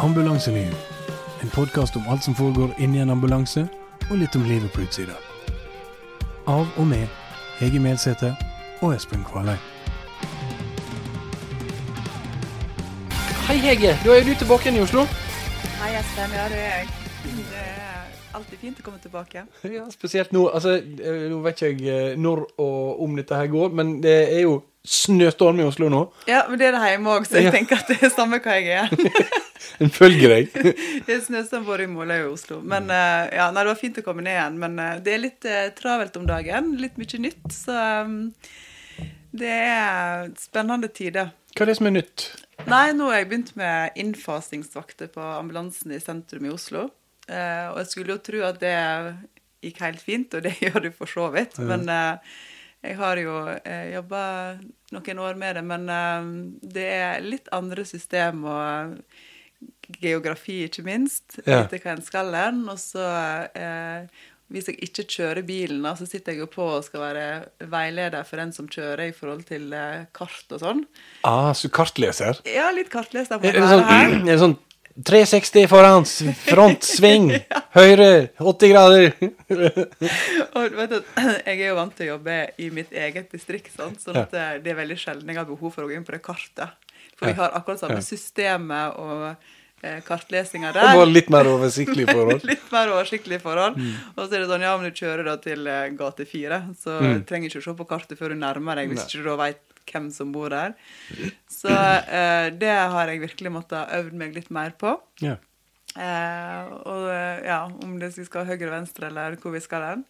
Ambulanseliv. En podkast om alt som foregår inni en ambulanse, og litt om livet på utsida. Av og med Hege Melsete og Espen Kvaløy. Hei Hege, da er du tilbake igjen i Oslo. Hei, Espen. Ja, det er jeg. Det er alltid fint å komme tilbake. Ja, Spesielt nå. altså, eh, Nå vet ikke jeg eh, når og om dette her går, men det er jo snøstorm i Oslo nå. Ja, men det er det hjemme òg, så jeg Ja. tenker at det er samme hva jeg er. Den følger deg. Det er snøstorm både i Måløy og Oslo. Men uh, ja, nei, det var fint å komme ned igjen. Men uh, det er litt uh, travelt om dagen. Litt mye nytt. Så um, det er spennende tider. Hva er det som er nytt? Nei, nå har jeg begynt med innfasingsvakter på ambulansen i sentrum i Oslo. Og jeg skulle jo tro at det gikk helt fint, og det gjør det for så vidt. Men eh, jeg har jo eh, jobba noen år med det. Men det er litt andre system og geografi, ikke minst. Ja. Vite hva en skal hen. Og så eh, hvis jeg ikke kjører bilen, så sitter jeg jo på og skal være veileder for den som kjører i forhold til eh, kart og sånn. Ah, så kartleser. Ja, litt kartleser må Er det sånn, er det sånn 360 foran, frontsving, front, sving, høyre, 80 grader? Og vet du, jeg er jo vant til å jobbe i mitt eget distrikt, sånn, sånn at eh, det er veldig sjelden jeg har behov for å gå inn på det kartet. For vi har akkurat samme systemet og eh, kartlesinga der. Og litt mer oversiktlige forhold. Litt mer oversiktlige forhold. Mm. Og så er det sånn, ja, men du kjører da til eh, gate fire, så Mm. du trenger ikke å se på kartet før du nærmer deg, hvis Nei. ikke du da veit hvem som bor der. Så eh, det har jeg virkelig måttet øvd meg litt mer på. Ja. Eh, og eh, ja, om det skal høyre og venstre, eller hvor vi skal hen.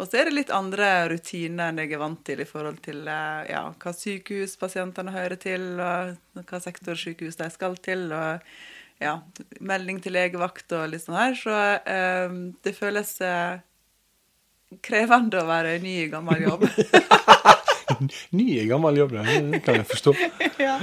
Og så er det litt andre rutiner enn jeg er vant til i forhold til eh, ja, hva sykehus pasientene hører til, og hva sektorsykehus de skal til, og ja, melding til legevakt og litt sånn her. Så eh, det føles eh, krevende å være ny i gammel jobb. Ny i gammel jobb, det kan jeg forstå. ja.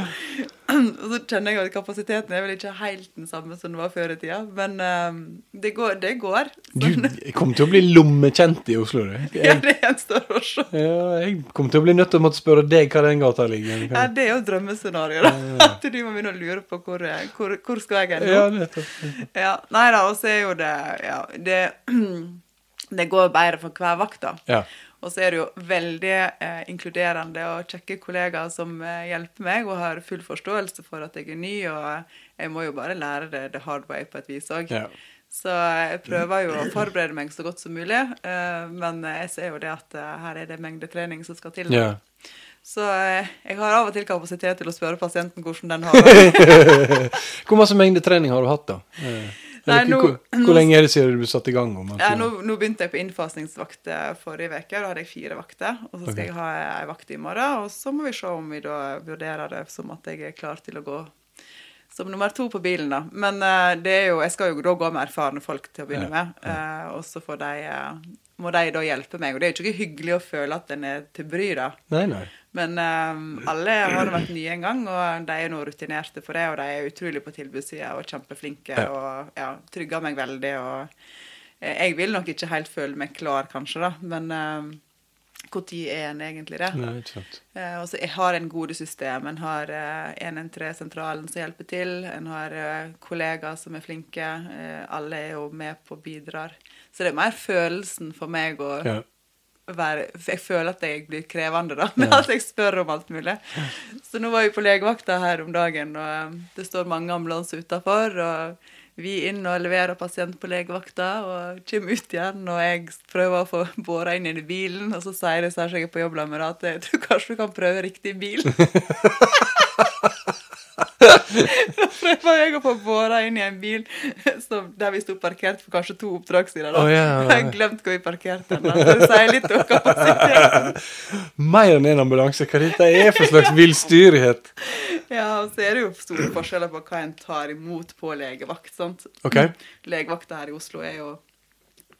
Og så kjenner jeg at kapasiteten er vel ikke helt den samme som den var før i tida, men eh, det går. Det går. Du kommer til å bli lommekjent i Oslo, du. Ja, Jeg, det gjenstår å se. ja, jeg kommer til å bli nødt til å måtte spørre deg hva den gata ligger. Ja, det er jo drømmescenarioet, da. At du må begynne å lure på hvor, hvor, hvor skal jeg hen nå. Ja, nettopp. Ja, nei da, og så er jo det Ja, det, det går bedre for hver vakt, da. Ja. Og så er det jo veldig eh, inkluderende og kjekke kollegaer som eh, hjelper meg, og har full forståelse for at jeg er ny, og jeg må jo bare lære det the hard way på et vis òg. Ja. Så jeg prøver jo å forberede meg så godt som mulig, eh, men jeg ser jo det at eh, her er det mengdetrening som skal til. ja. Så eh, jeg har av og til kapasitet til å spørre pasienten hvordan den har det. Hvor masse mengdetrening har du hatt, da? Eh, Nei, ikke, nå- hvor, hvor lenge er det siden du ble satt i gang? Om, Ja, nå, nå begynte jeg på innfasingsvakt eh, forrige uke. Da hadde jeg fire vakter. Og så skal okay. jeg ha ei vakt i morgen. Og så må vi se om vi da vurderer det som at jeg er klar til å gå som nummer to på bilen, da. Men uh, det er jo, jeg skal jo da gå med erfarne folk til å begynne Ja, med. Uh, og så får de, eh, må de da hjelpe meg. Og det er jo ikke hyggelig å føle at en er til bry, da. Nei, nei. Men eh, alle har vært nye en gang, og de er nå rutinerte for det. Og de er utrolig på tilbudssida og kjempeflinke Ja. og ja, trygger meg veldig. Og eh, jeg vil nok ikke helt føle meg klar, kanskje, da, men når er en egentlig det? nei ikke sant. Eh, og så har en gode system. En har eh, 113-sentralen som hjelper til. En har eh, kollegaer som er flinke. Eh, alle er jo med på og bidrar. Så det er mer følelsen for meg å Ja. være Jeg føler at jeg blir krevende, da, med Ja. at jeg spør om alt mulig. Så nå var vi på legevakta her om dagen, og eh, det står mange ambulanser utafor. Og vi inn og leverer pasient på legevakta, og kommer ut igjen. Og jeg prøver å få båra inn i bilen, og så sier det særlig jeg er på jobb med at jeg tror kanskje du kan prøve riktig bil. Da prøver jeg å få båra inn i en bil som, der vi sto parkert for kanskje to oppdrag Oh, ja, ja, ja. Jeg har glemt hvor vi parkerte den. det sier litt om kapasiteten. Mer enn en ambulanse. Hva dette er for slags villstyrighet? Ja, og så er det jo store forskjeller på hva en tar imot på legevakt. sant? Okay. Legevakta her i Oslo er jo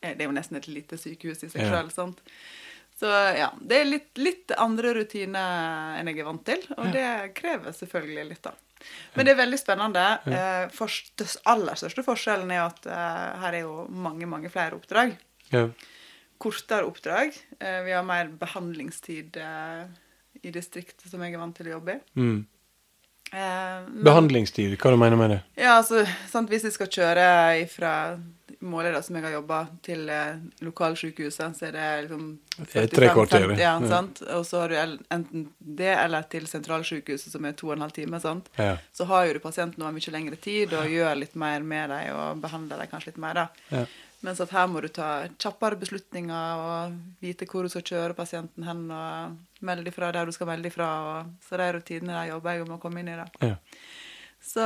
eh, Det er jo nesten et lite sykehus i seg Ja. selv, sant? Så ja, det er litt, litt andre rutiner enn jeg er vant til, og det krever selvfølgelig litt, da. Men det er veldig spennende. Eh, først, det aller største forskjellen er at eh, her er jo mange, mange flere oppdrag. Ja. Kortere oppdrag. Eh, vi har mer behandlingstid eh, i distriktet som jeg er vant til å jobbe i. Mm. Eh, men- Behandlingstid, hva du mener med det? Ja, altså, sant, hvis jeg skal kjøre fra Måløy, som jeg har jobba, til eh, lokalsykehuset, så er det liksom Det er tre 45, kvarter, 50, Ja, ja. Og så har du enten det eller til sentralsykehuset, som er to og en halv time. sant? Ja. Så har jo du pasienten over mye lengre tid og gjør litt mer med dem og behandler dem kanskje litt mer. da. Mens at her må du ta kjappere beslutninger og vite hvor du skal kjøre pasienten hen, og melde ifra der du skal melde ifra. Og, så de rutinene der jobber jeg med å komme inn i. det. Ja. Så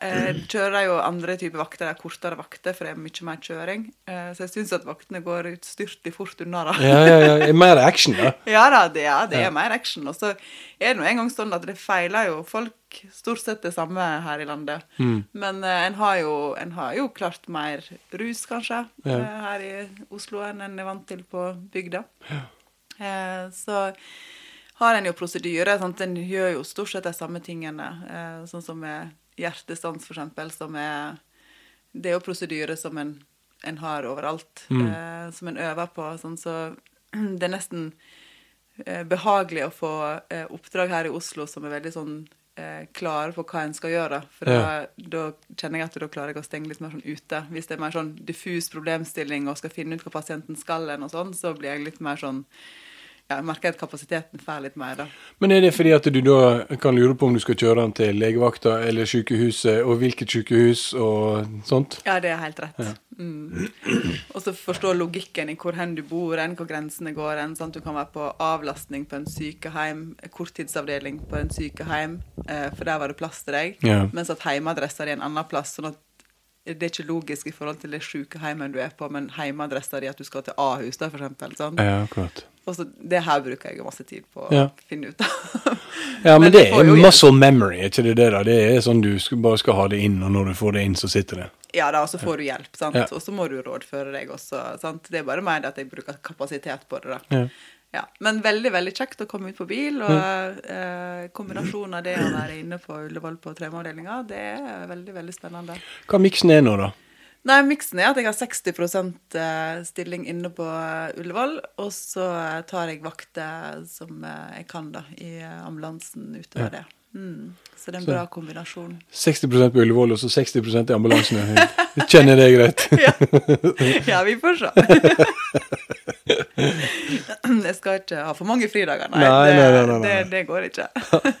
eh, kjører jeg jo andre typer vakter, er kortere vakter, for det er mye mer kjøring. Eh, så jeg syns at vaktene går utstyrtelig fort unna, da. Ja, ja, ja. det er Mer action, da. Ja da, det, ja, det Ja. er mer action. Og så er det nå engang sånn at det feiler jo folk stort sett det samme her i landet. Mm. Men eh, en, har jo, en har jo klart mer rus, kanskje, Ja. eh, her i Oslo enn en er vant til på bygda. Eh, så har en jo prosedyre. Sant? En gjør jo stort sett de samme tingene. Eh, sånn som med hjertestans, eksempel, som er Det er jo prosedyrer som en, en har overalt, Mm. eh, som en øver på. Sånn, så det er nesten eh, behagelig å få eh, oppdrag her i Oslo som er veldig sånn eh, klare på hva en skal gjøre. For Ja. da, da kjenner jeg at da klarer jeg å stenge litt mer sånn ute. Hvis det er mer sånn diffus problemstilling og skal finne ut hva pasienten skal, noe sånt, så blir jeg litt mer sånn ja, jeg merker at kapasiteten får litt mer, da. Men er det fordi at du da kan lure på om du skal kjøre den til legevakta eller sykehuset, og hvilket sykehus og sånt? Ja, det er helt rett. Mm. Og så forstå logikken i hvor hen du bor, hen, hvor grensene går. hen? Du kan være på avlastning på en sykehjem, korttidsavdeling på en sykehjem, eh, for der var det plass til deg. Ja. Mens at heimeadressa di er en annen plass. sånn at det er ikke logisk i forhold til det sykehjemmet du er på, men hjemmeadressa di at du skal til Ahus, da, for eksempel. sant? Ja, akkurat. Og så Det her bruker jeg masse tid på å Ja. finne ut av. Ja, men, Men det er muscle memory, er ikke det det da? Det er sånn du skal, bare skal ha det inn, og når du får det inn, så sitter det. Ja da, og så får du hjelp, sant. Ja. Og så må du rådføre deg også, sant. Det er bare mer at jeg bruker kapasitet på det, da. Ja. Ja, Men veldig veldig kjekt å komme ut på bil. Og eh, kombinasjonen av det å være inne på Ullevål på traumeavdelinga, det er veldig veldig spennende. Hva miksen er nå, da? Nei, Miksen er at jeg har 60 eh, stilling inne på eh, Ullevål, og så eh, tar jeg vakter som jeg kan da, i ambulansen utover det. Mm. Så det er en Så- bra kombinasjon. 60 på Ullevål og så 60 i ambulansen. Jeg Kjenner det greit? Ja, ja vi får se. Jeg skal ikke ha for mange fridager, nei. Nei, det, nei, nei. Det, det går ikke.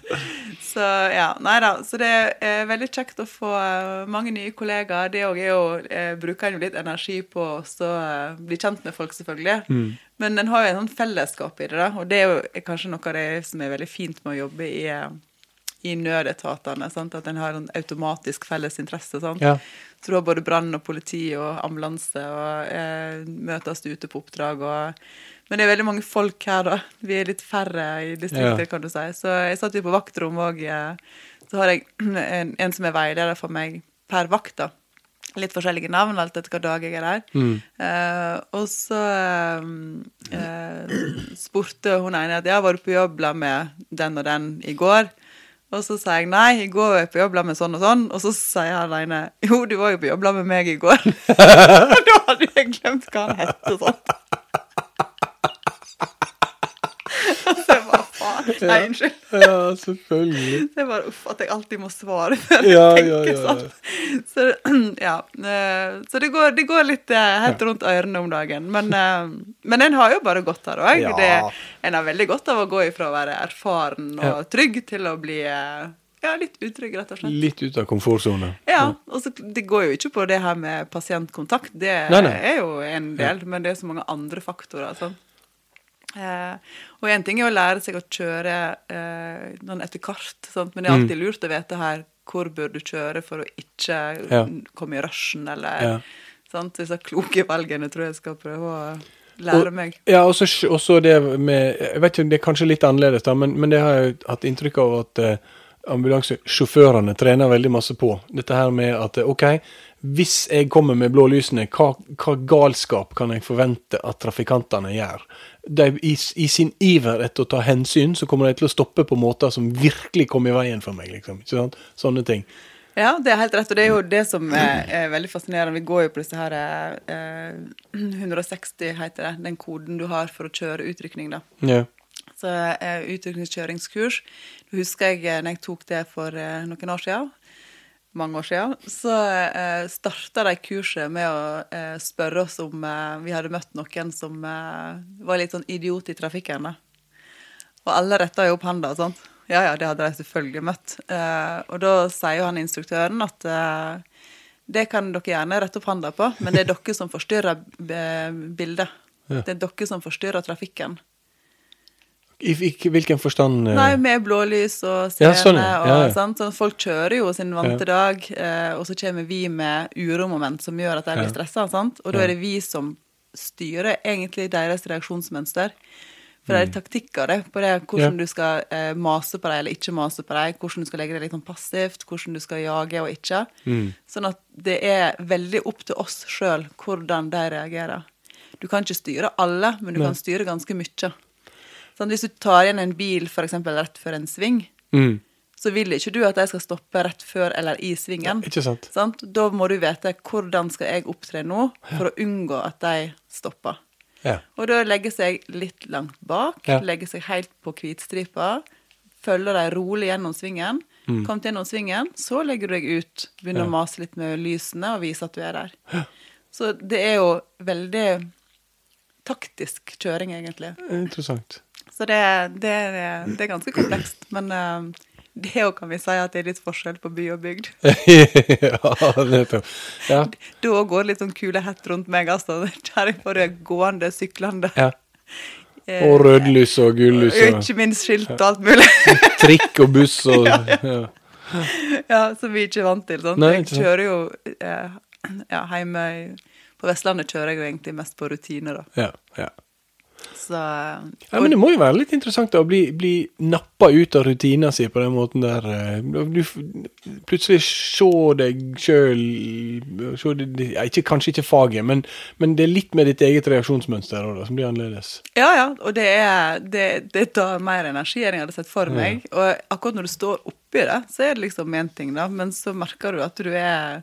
Så ja, nei da. Så det er veldig kjekt å få eh, mange nye kollegaer. Det òg er jo eh, Bruker en jo litt energi på å eh, bli kjent med folk, selvfølgelig. Mm. Men en har jo en sånn fellesskap i det, da. Og det er jo kanskje noe av det som er veldig fint med å jobbe i i nødetatene. Sant? At en har en automatisk felles interesse. Sant? Ja. Du både brann og politi og ambulanse og eh, møtes ute på oppdrag. Og, men det er veldig mange folk her, da. Vi er litt færre i distriktet, Ja. kan du si. Så jeg satt jo på vaktrom òg. Eh, så har jeg en, en som er veileder for meg per vakt, da. Litt forskjellige navn, alt etter hva dag jeg er der. Mm. Eh, og så eh, eh, spurte hun ene at ja, var du på jobb med den og den i går? Og så sa jeg nei, i går var jeg på jobb med sånn og sånn. Og så sier han ene jo, du var jo på jobb med meg i går. Og da hadde jeg glemt hva han het og sånt. Så jeg bare faen. Nei, unnskyld. Ja, selvfølgelig. Det er bare uff at jeg alltid må svare før Ja, jeg ja, tenker ja, sånn. Så, ja. eh, så det, går, det går litt eh, helt rundt ørene om dagen. Men, eh, men en har jo bare godt av det òg. En har veldig godt av å gå ifra å være erfaren og Ja. trygg til å bli ja, litt utrygg, rett og slett. Litt ut av komfortsona. Ja, og så Det går jo ikke på det her med pasientkontakt, det Nei, nei. er jo en del, men det er så mange andre faktorer. Sånn. Eh, og én ting er å lære seg å kjøre eh, etter kart, sant? men det er Mm. alltid lurt å vete her hvor bør du kjøre for å ikke Ja. komme i rushen, eller Ja. sant? Disse kloke valgene tror jeg skal prøve å lære Og- meg. Ja, og så det med Jeg vet ikke, det er kanskje litt annerledes, da, men, men det har jeg hatt inntrykk av at eh, ambulansesjåførene trener veldig masse på. Dette her med at eh, OK, hvis jeg kommer med blålysene, hva, hva galskap kan jeg forvente at trafikantene gjør? De, i, I sin iver etter å ta hensyn, så kommer de til å stoppe på måter som virkelig kommer i veien for meg, liksom. Ikke sant? Sånne ting. Ja, det er helt rett, og det er jo det som er, er veldig fascinerende. Vi går jo på disse her eh, 160, heter det, den koden du har for å kjøre utrykning, da. Ja. Så eh, utrykningskjøringskurs. Da husker jeg eh, når jeg tok det for eh, noen år siden, mange år siden, så eh, starta de kurset med å eh, spørre oss om eh, vi hadde møtt noen som eh, var litt sånn idiot i trafikken. da. Og alle retta jo opp handa og sånt. Ja, ja, det hadde de selvfølgelig møtt. Eh, og da sier jo han instruktøren at eh, det kan dere gjerne rette opp handa på, men det er dere som forstyrrer bildet. Ja. Det er dere som forstyrrer trafikken. I, i hvilken forstand Uh... Nei, med blålys og Ja, scene sånn, ja. Ja, ja. sant. Så folk kjører jo sin vante dag, uh, og så kommer vi med uromoment som gjør at de blir Ja. stressa. Og da Ja. er det vi som styrer egentlig deres reaksjonsmønster. For det er taktikker det, på det, hvordan Mm. Ja. du skal uh, mase på dem eller ikke mase på dem, hvordan du skal legge deg litt sånn passivt, hvordan du skal jage og ikke. Mm. Sånn at det er veldig opp til oss sjøl hvordan de reagerer. Du kan ikke styre alle, men du Nei. kan styre ganske mye. Sånn, hvis du tar igjen en bil for eksempel rett før en sving, mm. så vil ikke du at de skal stoppe rett før eller i svingen. Ikke sant? Sant? Da må du vite hvordan skal jeg opptre nå for å unngå at de stopper. Ja. Og da legge seg litt langt bak, Ja. legge seg helt på hvitstripa, følge dem rolig gjennom svingen. Kom til gjennom svingen, så legger du deg ut, begynner Mm. Ja. å mase litt med lysene og vise at du er der. Så det er jo veldig taktisk kjøring, egentlig. Interessant. Så det, det, det er ganske komplekst. Men eh, det òg kan vi si, at det er litt forskjell på by og bygd. ja, nettopp. Ja. Da går det litt sånn kule hett rundt meg, altså. Der er bare gående, syklende. ja. Eh, Og rødlys og gullys og og Ikke minst skilt og alt mulig. trikk og buss og ja. ja, Som vi ikke er vant til. Sant? Nei, jeg kjører jo eh, ja, hjemme På Vestlandet kjører jeg jo egentlig mest på rutine, da. Ja, ja. Så Ja, men det må jo være litt interessant å bli, bli nappa ut av rutina si på den måten der. eh, Du plutselig se deg sjøl ja, Kanskje ikke faget, men, men det er litt med ditt eget reaksjonsmønster også, da, som blir annerledes. Ja, ja, og det, er, det, det tar mer energi enn jeg hadde sett for meg. Og akkurat når du står oppi det, så er det liksom én ting, da, men så merker du at du er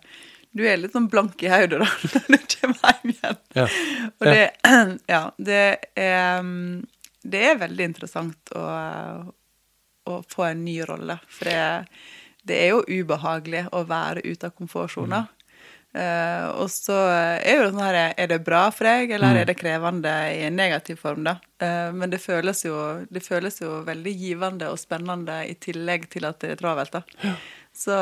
du er litt sånn blank i hodet da, når du kommer hjem igjen. Ja. Og det, ja, det er, mm, det er veldig interessant å, å få en ny rolle. For det, det er jo ubehagelig å være ute av komfortsona. Eh, og så er jo sånn her Er det bra for deg, eller er det krevende i en negativ form, da? Uh, men det føles, jo, det føles jo veldig givende og spennende i tillegg til at det er travelt, da. Så,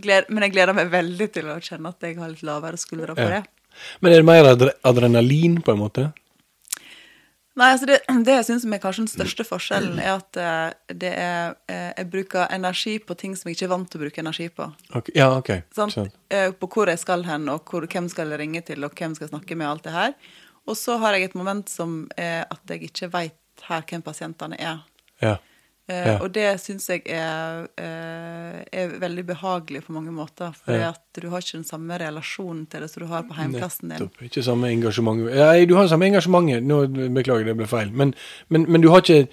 gled, men jeg gleder meg veldig til å kjenne at jeg har litt lavere skuldre på Ja. det. Men er det mer adre adrenalin, på en måte? Nei, altså det, det jeg syns er kanskje den største forskjellen, er at eh, det er eh, Jeg bruker energi på ting som jeg ikke er vant til å bruke energi på. Okay. Ja, OK. Sånn. På hvor jeg skal hen, og hvor, hvem skal jeg ringe til, og hvem skal jeg snakke med, og alt det her. Og så har jeg et moment som er at jeg ikke veit her hvem pasientene er. Ja. Eh, Ja. Og det syns jeg er, eh, er veldig behagelig på mange måter. For Ja. du har ikke den samme relasjonen til det som du har på heimplassen din. Nettopp. Ikke samme engasjement. Nei, du har samme engasjementet. Nå beklager, det ble feil. Men, men, men du har ikke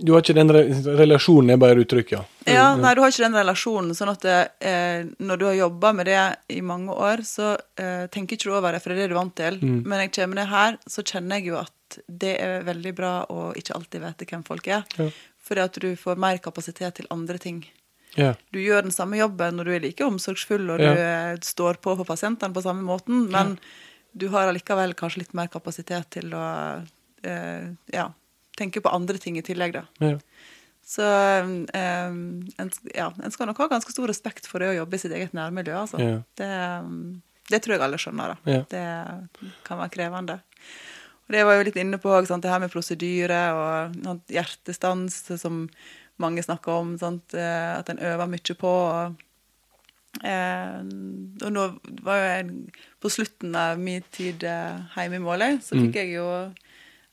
du har ikke den re relasjonen, er bare uttrykk, ja. Ja, nei, du har ikke den relasjonen. sånn at eh, når du har jobba med det i mange år, så eh, tenker ikke du over det, for det er det du er vant til. Mm. Men jeg kommer ned her, så kjenner jeg jo at det er veldig bra å ikke alltid vite hvem folk er. Ja. Fordi at du får mer kapasitet til andre ting. Ja. Du gjør den samme jobben, og du er like omsorgsfull, og du ja. står på for pasientene på samme måten, men du har allikevel kanskje litt mer kapasitet til å eh, ja, tenke på andre ting i tillegg, da. Ja. Så um, en, ja, en skal nok ha ganske stor respekt for det å jobbe i sitt eget nærmiljø, altså. Ja. Det, um, det tror jeg alle skjønner, da. Ja. Det kan være krevende. Og det var jo litt inne på, sant? det her med prosedyre og hjertestans, som mange snakker om, sant? eh, at en øver mye på. Og, eh, og nå var jo jeg på slutten av min tid eh, hjemme i Måløy, så fikk jeg jo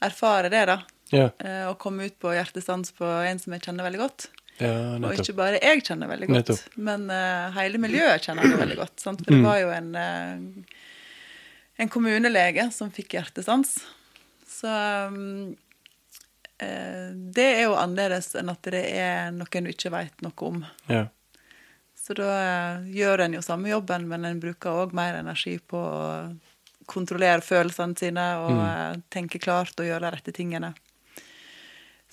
erfare det, da. Ja. Eh, og komme ut på hjertestans på en som jeg kjenner veldig godt. ja, Og ikke bare jeg kjenner veldig godt, Nettopp. men eh, hele miljøet kjenner jeg veldig godt. Sant? For det Mm. var jo en, eh, en kommunelege som fikk hjertestans. Så um, eh, det er jo annerledes enn at det er noen du ikke veit noe om. Ja. Så da gjør en jo samme jobben, men en bruker òg mer energi på å kontrollere følelsene sine og Mm. tenke klart og gjøre de rette tingene.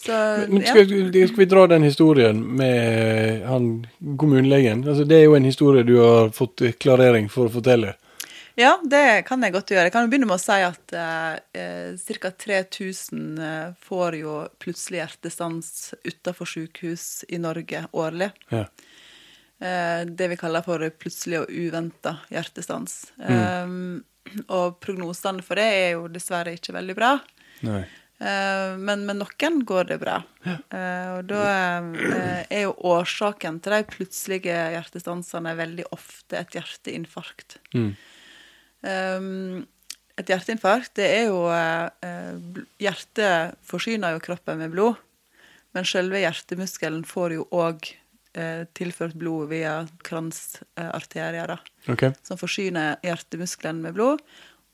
Så Men ja. skal, skal vi dra den historien med han kommunelegen? Altså, det er jo en historie du har fått klarering for å fortelle. Ja, det kan jeg godt gjøre. Jeg kan begynne med å si at eh, ca. 3000 eh, får jo plutselig hjertestans utenfor sykehus i Norge årlig. Ja. Eh, det vi kaller for plutselig og uventa hjertestans. Eh, og prognosene for det er jo dessverre ikke veldig bra. Nei. Eh, men med noen går det bra. Eh, og da eh, er jo årsaken til de plutselige hjertestansene veldig ofte et hjerteinfarkt. Mm. Et hjerteinfarkt, det er jo Hjertet forsyner jo kroppen med blod, men selve hjertemuskelen får jo òg tilført blod via kransarterier, da, OK. som forsyner hjertemuskelen med blod.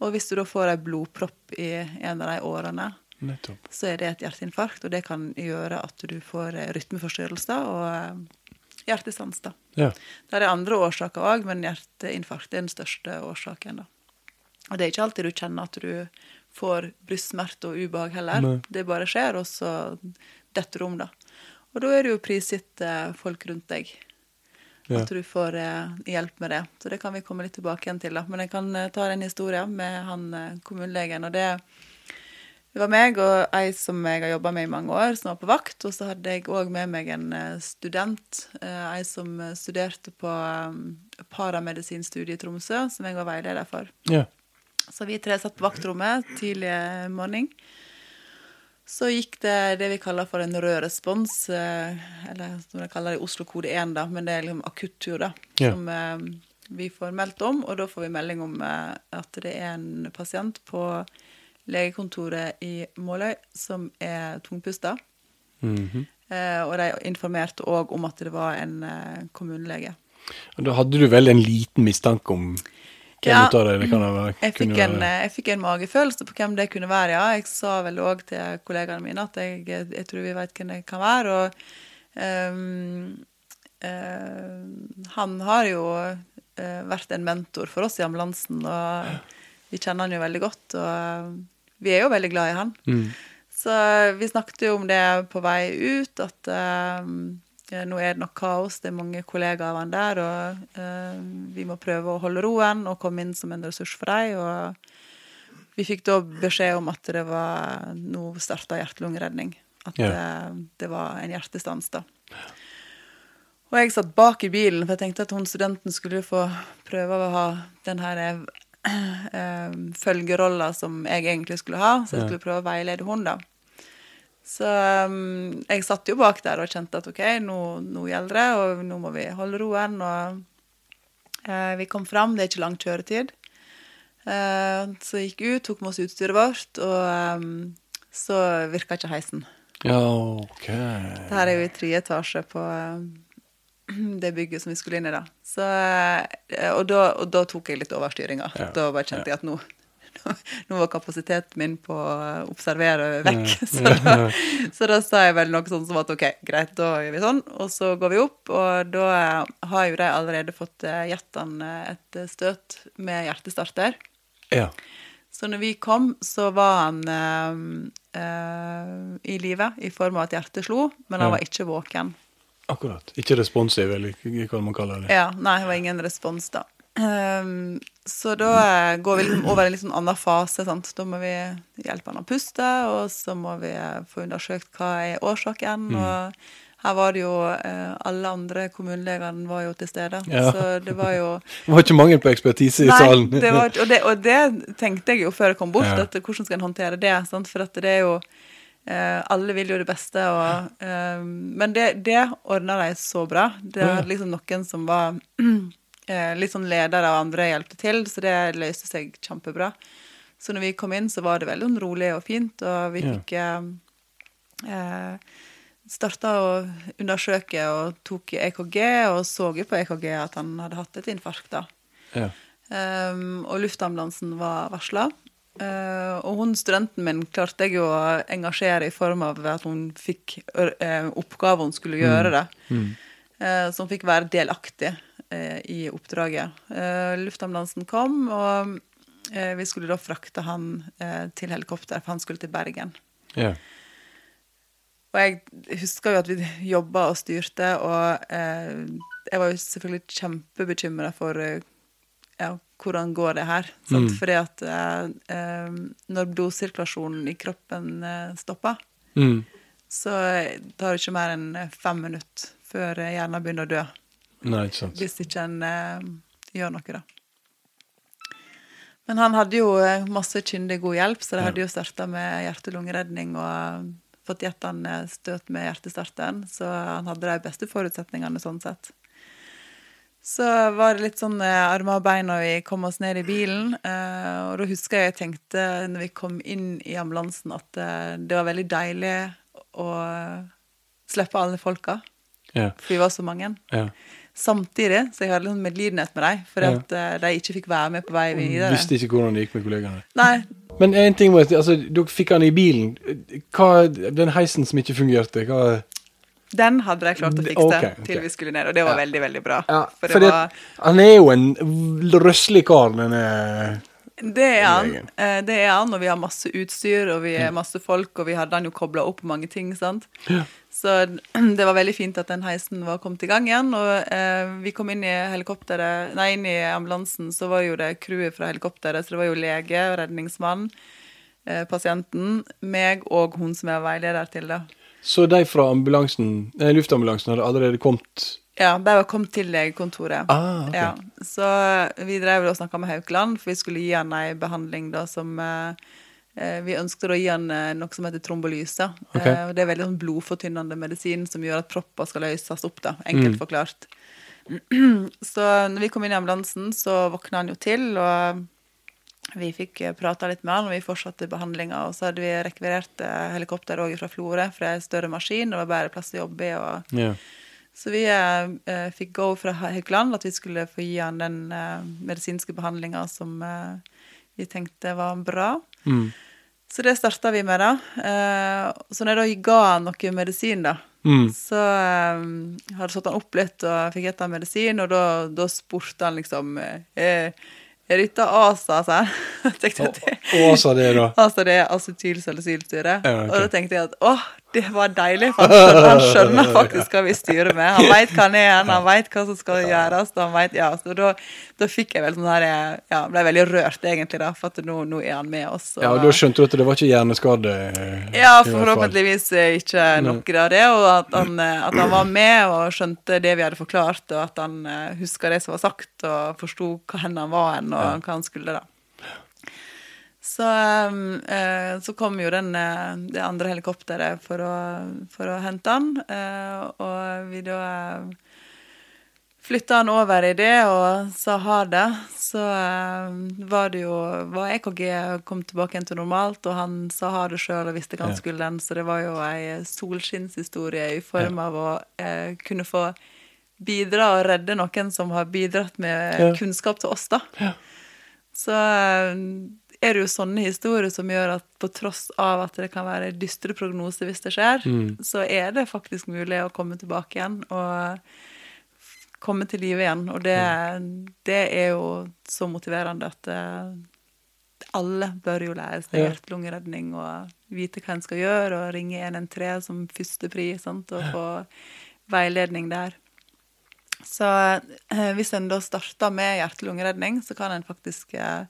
Og hvis du da får ei blodpropp i en av de årene, Nettopp. så er det et hjerteinfarkt, og det kan gjøre at du får eh, rytmeforstyrrelser og eh, hjertestans. da. Ja. Det er andre årsaker òg, men hjerteinfarkt er den største årsaken. da. Og det er ikke alltid du kjenner at du får brystsmerter og ubehag heller. Nei. Det bare skjer, og så detter du om, da. Og da er det jo prisgitt eh, folk rundt deg. Ja. At du får hjelp med det. Så det kan vi komme litt tilbake igjen til. da. Men jeg kan ta den historien med han kommunelegen. og det det var meg og ei som jeg har jobba med i mange år, som var på vakt. Og så hadde jeg òg med meg en eh, student, eh, ei som eh, studerte på paramedisinstudiet i Tromsø, som jeg var veileder for. ja. Så vi tre satt på vaktrommet tidlig morgen. Så gikk det det vi kaller for en rød respons, eller som de kaller det i Oslo kode 1, da, men det er liksom akuttur, da, Ja. som vi får meldt om. Og da får vi melding om at det er en pasient på legekontoret i Måløy som er tungpusta. Mm -hmm. og de informerte òg om at det var en eh, kommunelege. Da hadde du vel en liten mistanke om hvem Ja. det det kan være? Jeg kunne fikk, en, eh, jeg fikk en magefølelse på hvem det kunne være, ja. Jeg sa vel òg til kollegaene mine at jeg, jeg tror vi vet hvem det kan være. Og um, uh, han har jo eh, vært en mentor for oss i ambulansen, og vi kjenner han jo veldig godt. Og eh, vi er jo veldig glad i han. Mm. Så vi snakket jo om det på vei ut, at uh, nå er det nok kaos, det er mange kollegaer av han der, og uh, vi må prøve å holde roen og komme inn som en ressurs for dem. Og vi fikk da beskjed om at det var Nå starta hjerte-lungeredning. At Ja. det, det var en hjertestans, da. Og jeg satt bak i bilen, for jeg tenkte at hun studenten skulle få prøve å ha den her eh, følgerolla som jeg egentlig skulle ha, så jeg skulle prøve å veilede hun da. Så um, jeg satt jo bak der og kjente at OK, nå, nå gjelder det, og nå må vi holde roen. Og eh, vi kom fram, det er ikke lang kjøretid. Eh, så gikk ut, tok med oss utstyret vårt, og um, så virka ikke heisen. Ja, OK. Det her er jo i tredje etasje på eh, det bygget som vi skulle inn i, da. Så, eh, og, da og da tok jeg litt overstyringa. Ja, Da bare kjente jeg at nå nå var kapasiteten min på å observere vekk. Så da, så da sa jeg vel noe sånn som at OK, greit, da gjør vi sånn. Og så går vi opp, og da eh, har jo de allerede fått gitt han eh, et støt med hjertestarter. Ja. Så når vi kom, så var han øh, øh, i live i form av at hjertet slo, men han Ja. var ikke våken. Akkurat. Ikke responsiv, eller hva man kaller det. Ja, nei, det var ingen respons da. Um, så da eh, går vi liksom over en litt sånn annen fase. Sant? Da må vi hjelpe han å puste, og så må vi eh, få undersøkt hva er årsaken. Og her var det jo eh, Alle andre kommunelegene var jo til stede. Ja. Så det var jo Det var ikke mangel på ekspertise i salen. det var, og, det, og det tenkte jeg jo før jeg kom bort, Ja. at hvordan skal en håndtere det? Sant? For at det er jo eh, Alle vil jo det beste, og, eh, men det, det ordna de så bra. Det var liksom noen som var eh, litt sånn leder av andre hjelpte til, så det løste seg kjempebra. Så når vi kom inn, så var det veldig sånn rolig og fint, og vi fikk eh, eh, starta å undersøke og tok EKG, og så jo på EKG at han hadde hatt et infarkt. da. Ja. Um, og luftambulansen var varsla. Uh, og hun studenten min klarte jeg jo å engasjere i form av at hun fikk uh, oppgave hun skulle gjøre det. Mm. Uh, så hun fikk være delaktig uh, i oppdraget. Uh, luftambulansen kom, og uh, vi skulle da frakte han uh, til helikopter, for han skulle til Bergen. Ja. Og jeg husker jo at vi jobba og styrte, og eh, jeg var jo selvfølgelig kjempebekymra for eh, ja, hvordan går det her. Sant? Fordi at eh, eh, når blodsirkulasjonen i kroppen eh, stopper, Mm. så tar det ikke mer enn fem minutter før hjernen begynner å dø. Nei, ikke sant. Hvis ikke en eh, gjør noe, da. Men han hadde jo eh, masse kyndig god hjelp, så de hadde jo starta med hjerte-lungeredning og fått gitt han støt med hjertestarteren, så han hadde de beste forutsetningene sånn sett. Så var det litt sånn eh, armer og bein når vi kom oss ned i bilen. Eh, og da husker jeg jeg tenkte når vi kom inn i ambulansen at eh, det var veldig deilig å slippe alle folka, Ja. for vi var så mange. ja. Samtidig så jeg hadde litt medlidenhet med dem, for Ja. at eh, de ikke fikk være med på vei videre. Visste ikke hvordan det gikk med kollegaene. Nei, Men en ting må jeg si, altså, dere fikk han i bilen. Hva, den heisen som ikke fungerte, hva den hadde de klart å fikse okay, okay. til vi skulle ned, og det var Ja. veldig, veldig bra. ja, For det fordi var Han er jo en røslig kar, denne Det er han. Eh, Det er han, og vi har masse utstyr, og vi er masse folk, og vi hadde han jo kobla opp mange ting, sant. Ja. Så det var veldig fint at den heisen var kommet i gang igjen, og eh, vi kom inn i helikopteret, nei, inn i ambulansen, så var jo det crewet fra helikopteret, så det var jo lege, redningsmann, eh, pasienten, meg og hun som er veileder til det. Så de fra ambulansen, nei, luftambulansen hadde allerede kommet Ja, de var kommet til legekontoret. Ah, ok. Ja, så vi drev og snakka med Haukeland, for vi skulle gi han ei behandling da som eh, eh, Vi ønsket å gi han eh, noe som heter trombolyse. Okay. Eh, det er veldig sånn blodfortynnende medisin som gjør at propper skal løses opp, da, enkelt Mm. forklart. så når vi kom inn i ambulansen, så våkna han jo til, og vi fikk prata litt med han, og vi fortsatte behandlinga. Og så hadde vi rekvirert eh, helikopter òg fra Florø, er en større maskin, det var bare plass å jobbe i. og Ja. så vi eh, eh, fikk go fra Haukeland at vi skulle få gi han den eh, medisinske behandlinga som eh, vi tenkte var bra. Mm. Så det starta vi med, da. Eh, så når jeg da ga han noe medisin, da, Mm. så eh, hadde satt han opp litt og fikk gitt han medisin, og da, da spurte han liksom eh, Dette ASA, sa han. At det, da? Altså det er acetylsalicylsyre. Ja, okay. Og da tenkte jeg at åh, det var deilig, for han skjønner, han skjønner faktisk hva vi styrer med. Han veit hva han er, han veit hva som skal gjøres. Han vet, ja, så da, da fikk jeg vel sånn her Ja, ble veldig rørt, egentlig, da, for at nå, nå er han med oss. Ja, og Da skjønte du at det var ikke hjerneskade? eh, Ja, forhåpentligvis eh, ikke noe av det, og at han, eh, at han var med og skjønte det vi hadde forklart, og at han huska det som var sagt, og forsto hva hen han var hen, og hva han skulle, da. Så, um, eh, så kom jo den, eh, det andre helikopteret for å, for å hente han, eh, og vi da eh, flytta han over i det og sa ha det, så eh, var det jo var EKG kom tilbake igjen til normalt, og han sa ha det sjøl og visste hva han skulle den, så det var jo ei solskinnshistorie i form av å eh, kunne få bidra og redde noen som har bidratt med kunnskap til oss, da. Ja. Så er det jo sånne historier som gjør at på tross av at det kan være dystre prognoser hvis det skjer, Mm. så er det faktisk mulig å komme tilbake igjen og komme til live igjen. Og det, det er jo så motiverende at eh, alle bør jo lære seg hjerte-lungeredning og vite hva en skal gjøre, og ringe 113 som førstepri, sant, og få veiledning der. Så eh, hvis en da starter med hjerte-lungeredning, så kan en faktisk eh,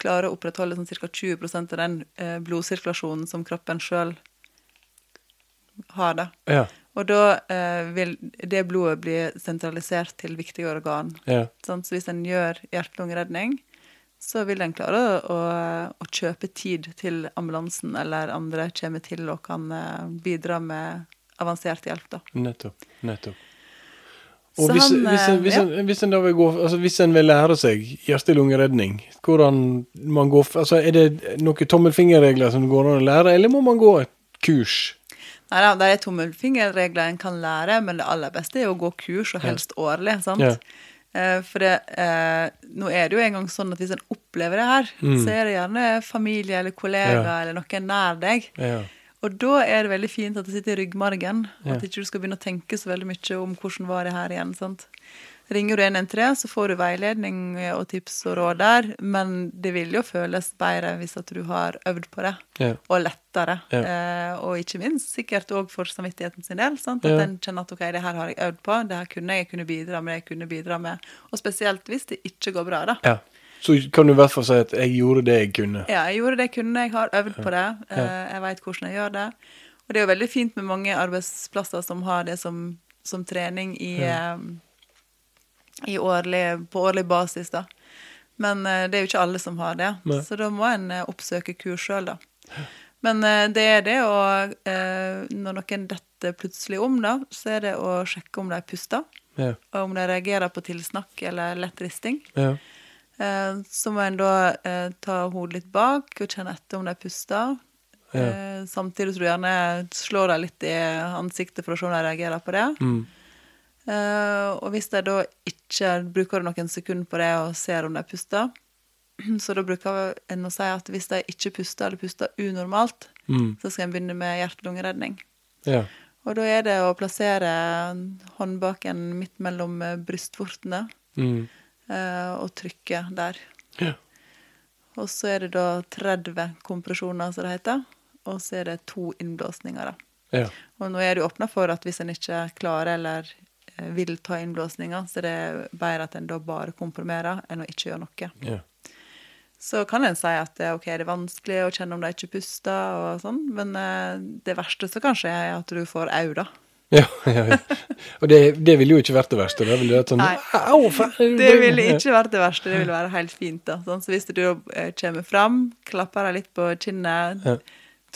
klare å opprettholde sånn ca. 20 av den eh, blodsirkulasjonen som kroppen sjøl har. da. Ja. Og da eh, vil det blodet bli sentralisert til viktige organ. ja. Sånn, Så hvis en gjør hjerte-lungeredning, så vil en klare å, å kjøpe tid til ambulansen eller andre kommer til og kan eh, bidra med avansert hjelp. da. Nettopp. Nettopp. Og hvis, han, hvis, en, eh, hvis, ja. en, hvis en da vil gå altså Hvis en vil lære seg hjerte-lungeredning, hvordan man går altså Er det noen tommelfingerregler som går an å lære, eller må man gå et kurs? Nei det er tommelfingerregler en kan lære, men det aller beste er å gå kurs, og helst årlig. sant? Ja. Eh, for det, eh, nå er det jo engang sånn at hvis en opplever det her, Mm. så er det gjerne familie eller kollega Ja. eller noen nær deg. Ja. Og da er det veldig fint at det sitter i ryggmargen. Ja. At ikke du skal begynne å tenke så veldig mye om hvordan var det her igjen. sant? Ringer du 113, så får du veiledning og tips og råd der, men det vil jo føles bedre hvis at du har øvd på det, Ja. og lettere. Ja. Eh, og ikke minst sikkert òg for samvittigheten sin del. sant? At Ja. en kjenner at ok, det her har jeg øvd på, det her kunne jeg kunne bidra med, det jeg kunne bidra med. Og spesielt hvis det ikke går bra, da. Så kan du i hvert fall si at 'jeg gjorde det jeg kunne'. Ja, jeg gjorde det jeg kunne, jeg har øvd på det. eh, Jeg veit hvordan jeg gjør det. Og det er jo veldig fint med mange arbeidsplasser som har det som, som trening i, ja. i årlig, på årlig basis, da. Men eh, det er jo ikke alle som har det, Nei. så da må en eh, oppsøke kurs sjøl, da. Men eh, det er det å eh, Når noen detter plutselig om, da, så er det å sjekke om de puster, Ja. og om de reagerer på tilsnakk eller lett risting. Ja. Eh, Så må en da eh, ta hodet litt bak og kjenne etter om de puster. Ja. Eh, samtidig som du gjerne slår dem litt i ansiktet for å se om de reagerer på det. Mm. Eh, og hvis de da ikke bruker noen sekunder på det og ser om de puster, så da bruker en å si at hvis de ikke puster eller puster unormalt, Mm. så skal en begynne med hjerte-lungeredning. Ja. Og da er det å plassere håndbaken midt mellom brystvortene Mm. Eh, og trykke der. Ja. Og så er det da 30 kompresjoner, som det heter. Og så er det to innblåsninger, da. Ja. Og nå er det åpna for at hvis en ikke klarer eller eh, vil ta innblåsninger, så er det bedre at en da bare komprimerer enn å ikke gjøre noe. Ja. Så kan en si at det, ok, det er vanskelig å kjenne om de ikke puster, og sånn, men eh, det verste som kan skje, er at du får au, da. Ja, ja, ja. Og det, det ville jo ikke vært det verste. Det ville vært sånn Au! Det ville ikke vært det verste, det ville være helt fint. da. Sånn, så hvis du eh, kommer fram, klapper deg litt på kinnet, Ja.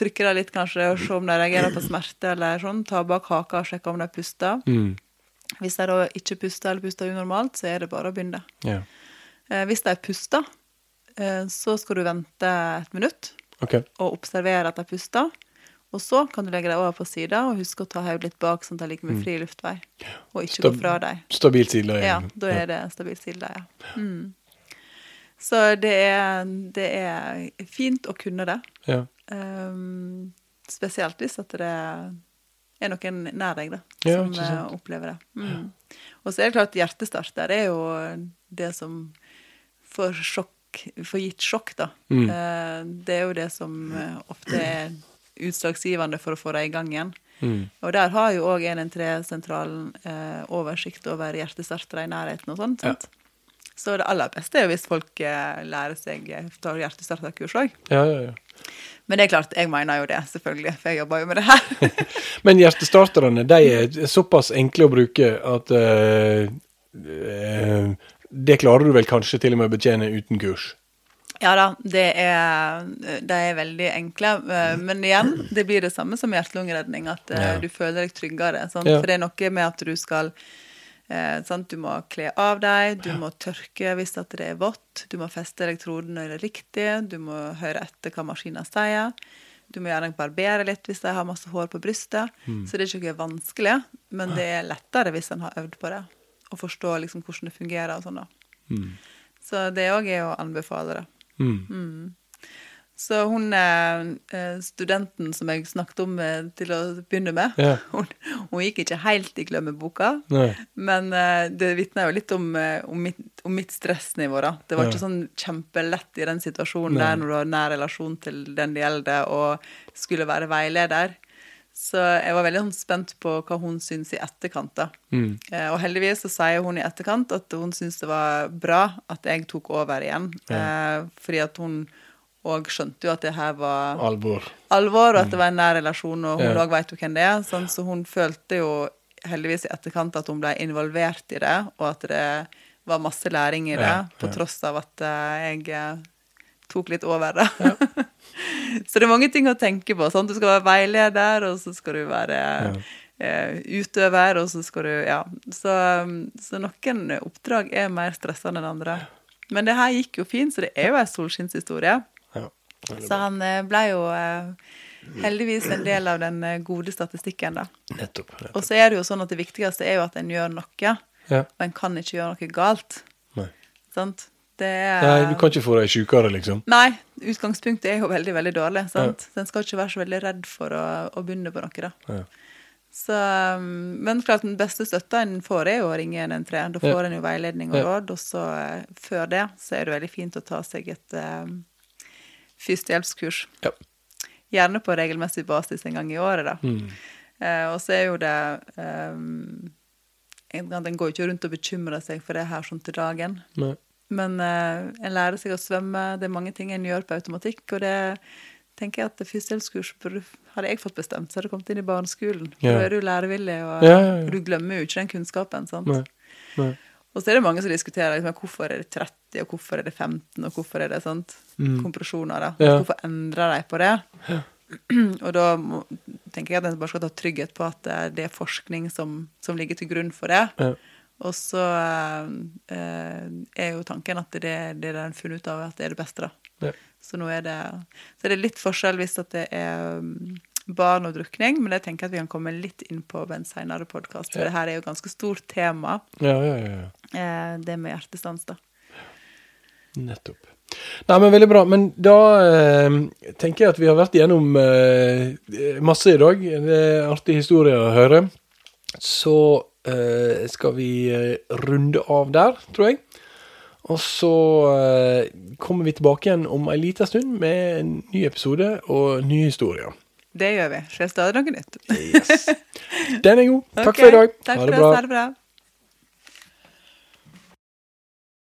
trykker deg litt kanskje og ser om de reagerer på smerte, eller sånn, ta bak haka og sjekke om de puster. Mm. Hvis de da ikke puster eller puster unormalt, så er det bare å begynne. Ja. Eh, hvis de puster, eh, så skal du vente et minutt okay. og observere at de puster. Og så kan du legge deg over på sida og huske å ta hodet litt bak, sånn at de ligger med fri luftvei. Og ikke gå fra deg. Stabilt sidelæge. Ja, da er det stabilt sidelæge. Ja. Mm. Så det er, det er fint å kunne det. Ja. Um, spesielt hvis at det er noen nær deg da, som ja, eh, opplever det. Mm. Og så er det klart hjertestarter er jo det som får sjokk, får gitt sjokk, da. Mm. Uh, det er jo det som eh, ofte er utslagsgivende for å få dem i gang igjen. Mm. Og der har jo òg 113-sentralen eh, oversikt over hjertestartere i nærheten og sånt. sant? Så det aller beste er jo hvis folk eh, lærer seg å tar hjertestarterkurs òg. Ja, ja, ja. Men det er klart, jeg mener jo det, selvfølgelig, for jeg jobber jo med det her. Men hjertestarterne de er såpass enkle å bruke at eh, eh, Det klarer du vel kanskje til og med å betjene uten kurs? Ja da, det er, det er veldig enkle. eh, Men igjen, det blir det samme som hjerte-lungeredning, at eh, Ja. du føler deg tryggere. Sant? Ja. For det er noe med at du skal eh, sant? Du må kle av deg, du må tørke hvis det er vått, du må feste elektroden når det er riktig, du må høre etter hva maskinen sier. Du må gjerne barbere litt hvis de har masse hår på brystet. Så det er ikke vanskelig, men det er lettere hvis en har øvd på det. Og forstår liksom hvordan det fungerer og sånn. da. Så det òg er å anbefale det. Mm. Så hun eh, studenten som jeg snakket om eh, til å begynne med, Ja. hun, hun gikk ikke helt i glemmeboka. Nei. Men eh, det vitner jo litt om, om, mitt, om mitt stressnivå, da. Det var Ja. ikke sånn kjempelett i den situasjonen Nei. der når du har nær relasjon til den det gjelder, og skulle være veileder. Så jeg var veldig sånn spent på hva hun syns i etterkant, da. Mm. Eh, og heldigvis så sier hun i etterkant at hun syns det var bra at jeg tok over igjen. Ja. fordi at hun òg skjønte jo at det her var Alvor. alvor, og at det var en nær relasjon, og hun Ja. òg vet jo hvem det er. Sånn, så hun følte jo heldigvis i etterkant at hun ble involvert i det, og at det var masse læring i det, Ja, på tross av at eh, jeg eh, tok litt over Ja. så det er mange ting å tenke på. Sant? Du skal være veileder, og så skal du være eh, utøver, og så skal du Ja. Så, så noen oppdrag er mer stressende enn andre. Men det her gikk jo fint, så det er jo ei solskinnshistorie. Ja. Så han eh, ble jo eh, heldigvis en del av den gode statistikken, da. Nettopp. nettopp. Og så er det jo sånn at det viktigste er jo at en gjør noe, Ja. og en kan ikke gjøre noe galt. Nei. Sant? Det er Nei, du kan ikke få deg sjukere, liksom. Nei, utgangspunktet er jo veldig, veldig dårlig. sant? Så en skal ikke være så veldig redd for å, å begynne på noe, da. Ja. Så, um, men klart den beste støtta en får, er jo å ringe 113. Da får Ja. en jo veiledning og råd. Og så eh, før det så er det veldig fint å ta seg et um, førstehjelpskurs. Ja. Gjerne på regelmessig basis en gang i året, da. Mm. Uh, og så er jo det um, en, En går jo ikke rundt og bekymrer seg for det her sånn til dagen. Nei. Men eh, en lærer seg å svømme. Det er mange ting en gjør på automatikk. Og det tenker jeg at førstehjelpskurs Hadde jeg fått bestemt, så hadde det kommet inn i barneskolen. For Ja. Da er du lærevillig, og Ja, ja, du glemmer jo ikke den kunnskapen. sant? Nei. Nei. Og så er det mange som diskuterer liksom, hvorfor er det 30, og hvorfor er det 15, og hvorfor er det sant? kompresjoner. da. Mm. Hvorfor endrer de på det? og da tenker jeg at en bare skal ta trygghet på at det er forskning som, som ligger til grunn for det. Ja. Og så eh, er jo tanken at det, det er den funnet ut av at det er det beste, da. Ja. Så nå er det Så er det litt forskjell hvis at det er um, barn og drukning, men jeg tenker at vi kan komme litt inn på en senere podkast, for Ja. det her er jo et ganske stort tema, Ja, ja, ja. eh, det med hjertestans, da. Nettopp. Nei, men Veldig bra. Men da eh, tenker jeg at vi har vært igjennom eh, masse i dag. Det er artig historie å høre. Så skal vi eh, runde av der, tror jeg. Og så eh, kommer vi tilbake igjen om ei lita stund med en ny episode og nye historier. Det gjør vi. Skjer stadig noe nytt. Yes. Den er god. Takk okay. for i dag. Takk ha for det oss. Ha det bra.